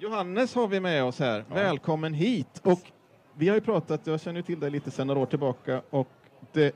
Johannes har vi med oss här. Välkommen hit. Och vi har ju pratat, jag känner till dig lite sedan några år tillbaka, och det,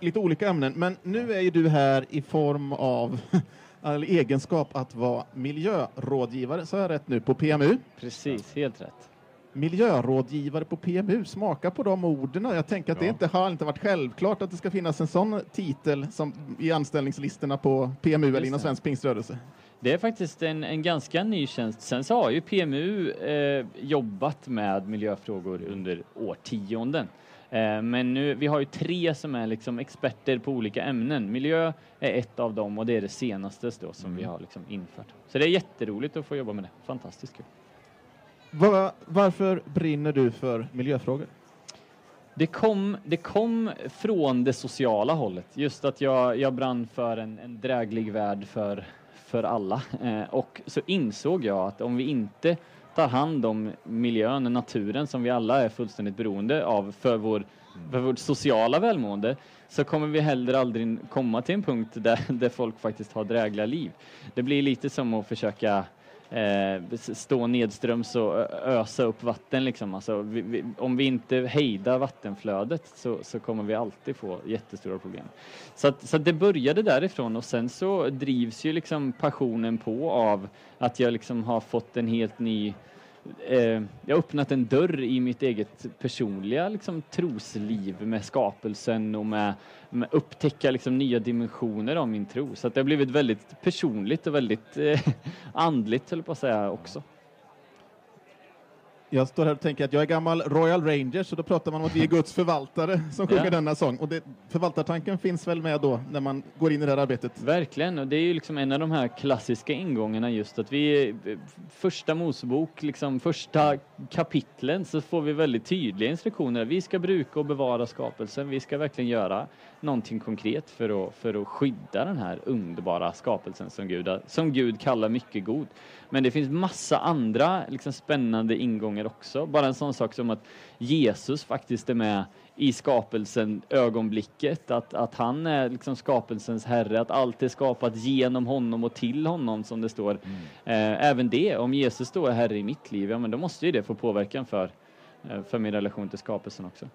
lite olika ämnen, men nu är ju du här i form av eller egenskap att vara miljörådgivare, så är jag rätt nu, på PMU? Precis, helt rätt. Miljörådgivare på PMU, smaka på de orden. Jag tänker att det inte har inte varit självklart att det ska finnas en sån titel som i anställningslistorna på PMU eller inom svensk pingströrelse. Det är faktiskt en, en ganska ny tjänst. Sen så har ju PMU eh, jobbat med miljöfrågor under årtionden. Eh, men nu, vi har ju tre som är liksom experter på olika ämnen. Miljö är ett av dem och det är det senaste då som mm. vi har liksom infört. Så det är jätteroligt att få jobba med det. Fantastiskt kul. Var, varför brinner du för miljöfrågor? Det kom, det kom från det sociala hållet. Just att jag, jag brann för en, en dräglig värld för, för alla. Eh, och så insåg jag att om vi inte tar hand om miljön, naturen som vi alla är fullständigt beroende av för, vår, för vårt sociala välmående så kommer vi heller aldrig komma till en punkt där, där folk faktiskt har drägliga liv. Det blir lite som att försöka eh, Eh, stå nedströms och ösa upp vatten liksom. Alltså, vi, vi, om vi inte hejdar vattenflödet så, så, kommer vi alltid få jättestora problem. Så, att, så att det började därifrån och sen så drivs ju liksom passionen på av att jag liksom har fått en helt ny eh, jag har öppnat en dörr i mitt eget personliga liksom, trosliv med skapelsen och med, med upptäcka liksom, nya dimensioner av min tro. Så att det har blivit väldigt personligt och väldigt eh, andligt, höll på att säga också. Jag står här och tänker att jag är gammal Royal Ranger, så då pratar man om att vi är Guds förvaltare som sjunger ja. denna sång. Och det, förvaltartanken finns väl med då när man går in i det här arbetet? Verkligen, och det är ju liksom en av de här klassiska ingångarna just att vi första Mosebok, liksom första kapitlen så får vi väldigt tydliga instruktioner. Vi ska bruka och bevara skapelsen, vi ska verkligen göra någonting konkret för att, för att skydda den här underbara skapelsen som Gud, som Gud kallar mycket god. Men det finns massa andra liksom, spännande ingångar också. Bara en sån sak som att Jesus faktiskt är med i skapelsen ögonblicket, att, att han är liksom skapelsens herre, att allt är skapat genom honom och till honom som det står. Mm. Eh, även det, om Jesus då är herre i mitt liv, ja men då måste ju det få påverkan för, eh, för min relation till skapelsen också.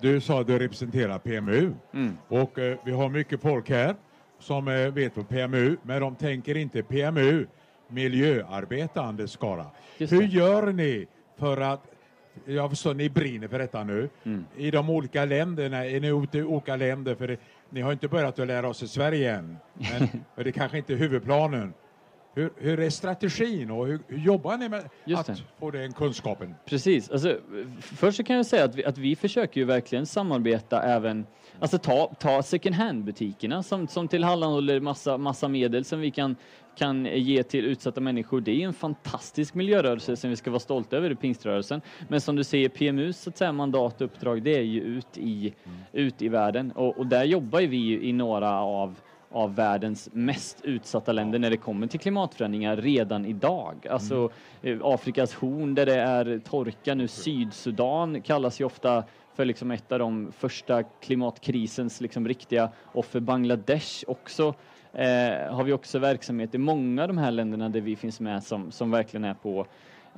Du sa att du representerar PMU mm. och eh, vi har mycket folk här som eh, vet vad PMU, men de tänker inte PMU, miljöarbetande skara. Hur gör ni för att jag förstår ni brinner för detta nu. Mm. I de olika länderna, i olika länder? För ni har inte börjat att lära oss i Sverige än. Men det är kanske inte är huvudplanen. Hur, hur är strategin och hur, hur jobbar ni med Just att det. få den kunskapen? Precis. Alltså, först så kan jag säga att vi, att vi försöker ju verkligen samarbeta även Alltså ta, ta second hand-butikerna som, som tillhandahåller massa, massa medel som vi kan, kan ge till utsatta människor. Det är en fantastisk miljörörelse som vi ska vara stolta över i pingströrelsen. Men som du säger, PMUs så att säga, mandat och uppdrag det är ju ut i, mm. ut i världen och, och där jobbar vi i några av av världens mest utsatta länder när det kommer till klimatförändringar redan idag. Alltså mm. Afrikas horn där det är torka nu, Sydsudan kallas ju ofta för liksom ett av de första klimatkrisens liksom riktiga offer. Bangladesh också eh, har vi också verksamhet i många av de här länderna där vi finns med som, som verkligen är på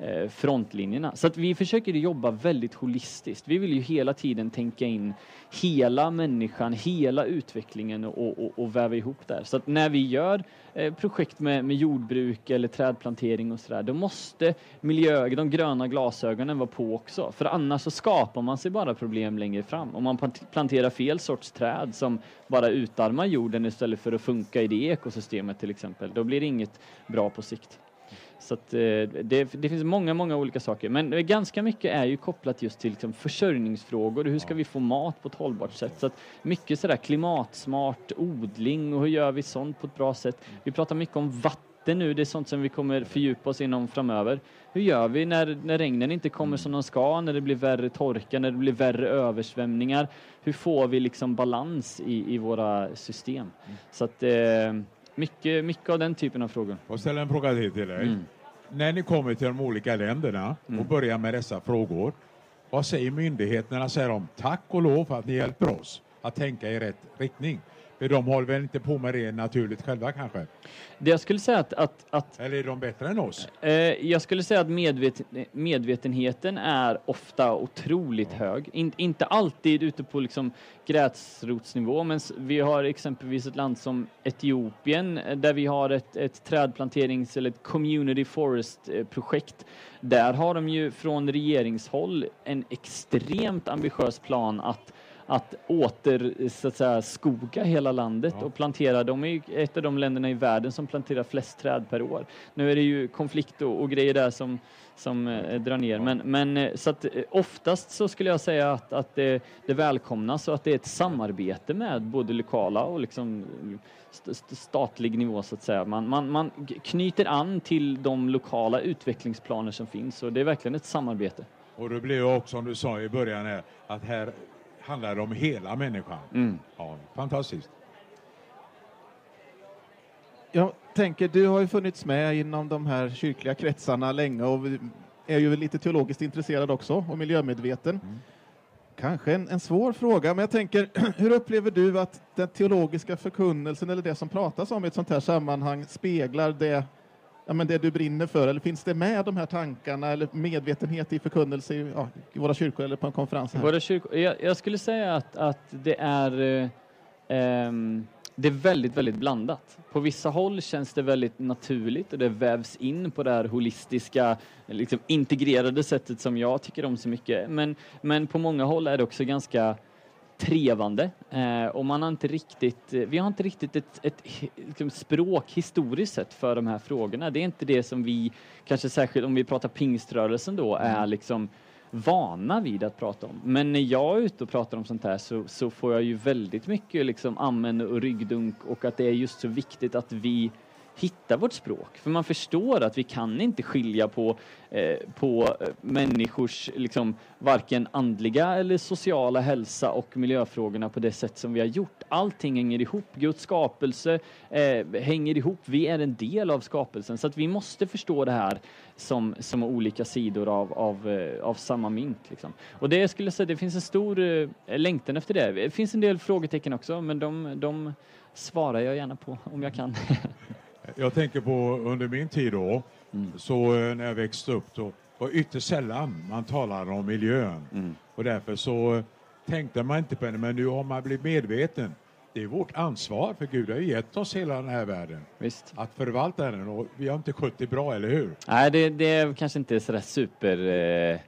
Eh, frontlinjerna. Så att vi försöker jobba väldigt holistiskt. Vi vill ju hela tiden tänka in hela människan, hela utvecklingen och, och, och väva ihop där. Så att när vi gör eh, projekt med, med jordbruk eller trädplantering och sådär, då måste miljö, de gröna glasögonen vara på också. För annars så skapar man sig bara problem längre fram. Om man planterar fel sorts träd som bara utarmar jorden istället för att funka i det ekosystemet till exempel, då blir det inget bra på sikt. Så att, eh, det, det, finns många, många olika saker. Men ganska mycket är ju kopplat just till liksom, försörjningsfrågor. Hur ska vi få mat på ett hållbart sätt? Så att mycket sådär klimatsmart odling och hur gör vi sånt på ett bra sätt? Vi pratar mycket om vatten nu. Det är sånt som vi kommer fördjupa oss inom framöver. Hur gör vi när, när regnen inte kommer som de ska, när det blir värre torka, när det blir värre översvämningar? Hur får vi liksom balans i, i våra system? Så att eh, mycket, mycket av den typen av frågor. Och ställa en fråga till, till dig. Mm. När ni kommer till de olika länderna mm. och börjar med dessa frågor, vad säger myndigheterna? Säger de tack och lov för att ni hjälper oss att tänka i rätt riktning? För de håller väl inte på med det naturligt själva kanske? Det jag skulle säga att... att, att Eller är de bättre än oss? eh, jag skulle säga att medvet, medvetenheten är ofta otroligt hög. In, inte alltid ute på liksom gräsrotsnivå, men vi har exempelvis ett land som Etiopien eh, där vi har ett, ett trädplanterings eller ett community forest eh, projekt. Där har de ju från regeringshåll en extremt ambitiös plan att att åter så att säga, skoga hela landet Ja. och plantera. De är ju ett av de länderna i världen som planterar flest träd per år. Nu är det ju konflikt och, och grejer där som, som eh, drar ner. Men, men eh, så att, eh, oftast så skulle jag säga att, att det, det välkomnas och att det är ett samarbete med både lokala och liksom st- statlig nivå så att säga. Man, man, man knyter an till de lokala utvecklingsplaner som finns och det är verkligen ett samarbete. Och det blir ju också som du sa i början här, att här handlar om hela människan. Mm. Ja, fantastiskt. Jag tänker, du har ju funnits med inom de här kyrkliga kretsarna länge och är ju lite teologiskt intresserad också och miljömedveten. Kanske en, en svår fråga, men jag tänker, hur upplever du att den teologiska förkunnelsen eller det som pratas om i ett sånt här sammanhang speglar det, ja, men det du brinner för? Eller finns det med de här tankarna eller medvetenhet i förkunnelse i, ja, i våra kyrkor eller på en konferens? Här? Våra kyrkor, jag, jag skulle säga att, att det är eh, det är väldigt, väldigt blandat. På vissa håll känns det väldigt naturligt och det vävs in på det här holistiska, liksom integrerade sättet som jag tycker om så mycket. Men, men på många håll är det också ganska trevande eh, och man har inte riktigt, eh, vi har inte riktigt ett, ett liksom språk historiskt sett för de här frågorna. Det är inte det som vi, kanske särskilt om vi pratar pingströrelsen då, är liksom vana vid att prata om. Men när jag är ute och pratar om sånt här så, så får jag ju väldigt mycket liksom amen och ryggdunk och att det är just så viktigt att vi hitta vårt språk. För man förstår att vi kan inte skilja på, eh, på eh, människors liksom, varken andliga eller sociala hälsa och miljöfrågorna på det sätt som vi har gjort. Allting hänger ihop. Guds skapelse eh, hänger ihop. Vi är en del av skapelsen. Så att vi måste förstå det här som, som olika sidor av, av, eh, av samma mynt. Liksom. Och det skulle jag säga, det finns en stor eh, längtan efter det. Det finns en del frågetecken också, men de, de svarar jag gärna på om jag kan. Jag tänker på under min tid då, Mm. så eh, när jag växte upp då var ytterst sällan man talade om miljön. Mm. Och därför så tänkte man inte på det, men nu har man blivit medveten. Det är vårt ansvar, för Gud har gett oss hela den här världen. Visst. Att förvalta den och vi har inte skött det bra, eller hur? Nej, det, det är kanske inte sådär super... Eh,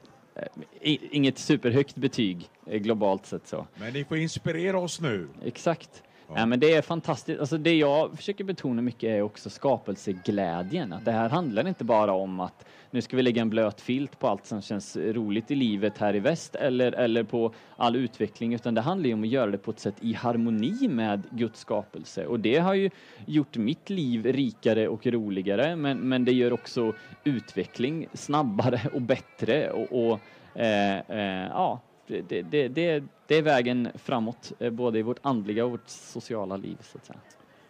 inget superhögt betyg eh, globalt sett så. Men ni får inspirera oss nu. Exakt. Ja. Men det är fantastiskt. Alltså det jag försöker betona mycket är också skapelseglädjen. Att det här handlar inte bara om att nu ska vi lägga en blöt filt på allt som känns roligt i livet här i väst eller, eller på all utveckling, utan det handlar ju om att göra det på ett sätt i harmoni med Guds skapelse. Och det har ju gjort mitt liv rikare och roligare, men, men det gör också utveckling snabbare och bättre och, och eh, eh, ja, det, det, det, det, är vägen framåt, eh, både i vårt andliga och vårt sociala liv. Så att säga.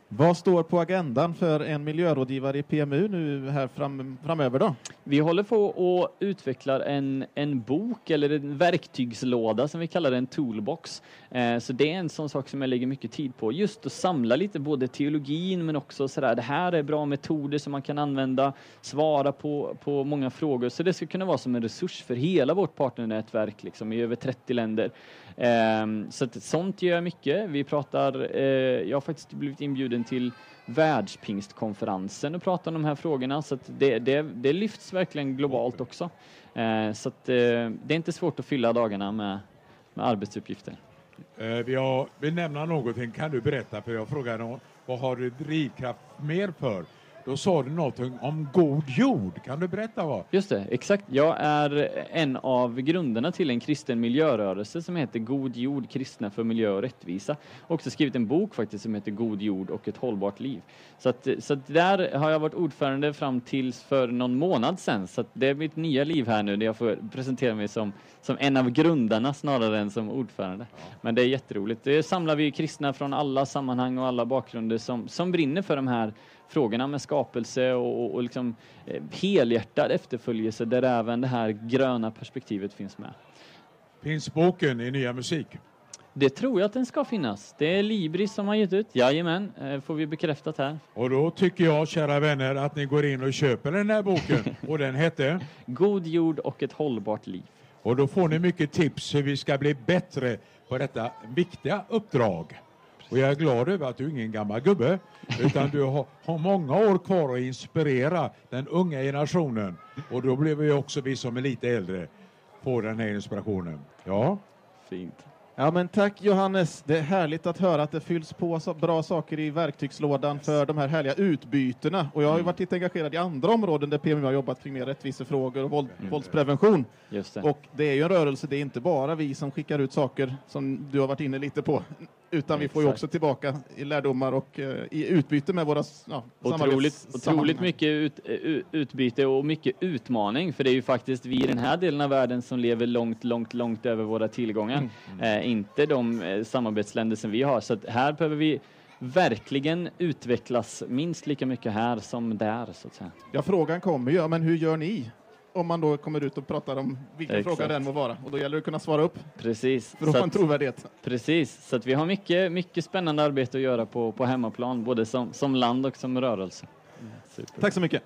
Vad står på agendan för en miljörådgivare i PMU nu här fram, framöver då? Vi håller på och utvecklar en, en bok eller en verktygslåda som vi kallar en toolbox. Eh, så det är en sån sak som jag lägger mycket tid på. Just att samla lite både teologin men också sådär, det här är bra metoder som man kan använda, svara på, på många frågor. Så det ska kunna vara som en resurs för hela vårt partnernätverk liksom, i över 30 länder. Eh, så att sånt gör jag mycket. Vi pratar, eh, jag har faktiskt blivit inbjuden till världspingstkonferensen och pratar om de här frågorna så det, det, det lyfts verkligen globalt också. Eh, så att eh, det är inte svårt att fylla dagarna med, med arbetsuppgifter. Eh, vi har, vill nämna någonting, kan du berätta? För jag frågade vad har du drivkraft mer för? Då sa du någonting om god jord. Kan du berätta vad? Just det, exakt. Jag är en av grundarna till en kristen miljörörelse som heter God jord, kristna för miljö och rättvisa. Också skrivit en bok faktiskt som heter God jord och ett hållbart liv. Så, att, så att där har jag varit ordförande fram till för någon månad sedan. Så att det är mitt nya liv här nu där jag får presentera mig som, som en av grundarna snarare än som ordförande. Men det är jätteroligt. Det samlar vi kristna från alla sammanhang och alla bakgrunder som, som brinner för de här frågorna med skapelse och, och, liksom, eh, helhjärtad efterföljelse där även det här gröna perspektivet finns med. Finns boken i Nya Musik? Det tror jag att den ska finnas. Det är Libris som har gett ut. Jajamän, eh, får vi bekräftat här. Och då tycker jag, kära vänner, att ni går in och köper den här boken. Och den hette? God jord och ett hållbart liv. Och då får ni mycket tips hur vi ska bli bättre på detta viktiga uppdrag. Och jag är glad över att du är ingen gammal gubbe, utan du har, har många år kvar att inspirera den unga generationen. Och då blir vi också, vi som är lite äldre, få den här inspirationen. Ja. Fint. Ja, men tack Johannes. Det är härligt att höra att det fylls på så bra saker i verktygslådan för de här härliga utbytena. Och jag har ju varit lite engagerad i andra områden där PMU har jobbat kring mer rättvisefrågor och våld, Mm. våldsprevention. Just det. Och det är ju en rörelse, det är inte bara vi som skickar ut saker som du har varit inne lite på, utan vi får ju också tillbaka i lärdomar och eh, i utbyte med våra ja, Otroligt, otroligt mycket ut, u- utbyte och mycket utmaning, för det är ju faktiskt vi i den här delen av världen som lever långt, långt, långt över våra tillgångar. Eh, inte de eh, samarbetsländer som vi har. Så att här behöver vi verkligen utvecklas minst lika mycket här som där, så att säga. Ja, frågan kommer ju, ja, men hur gör ni? Om man då kommer ut och pratar om vilken Exakt. fråga den må vara. Och då gäller det att kunna svara upp Precis. för att få en trovärdighet. precis. Så att vi har mycket, mycket spännande arbete att göra på, på hemmaplan, både som, som land och som rörelse. Super. Tack så mycket.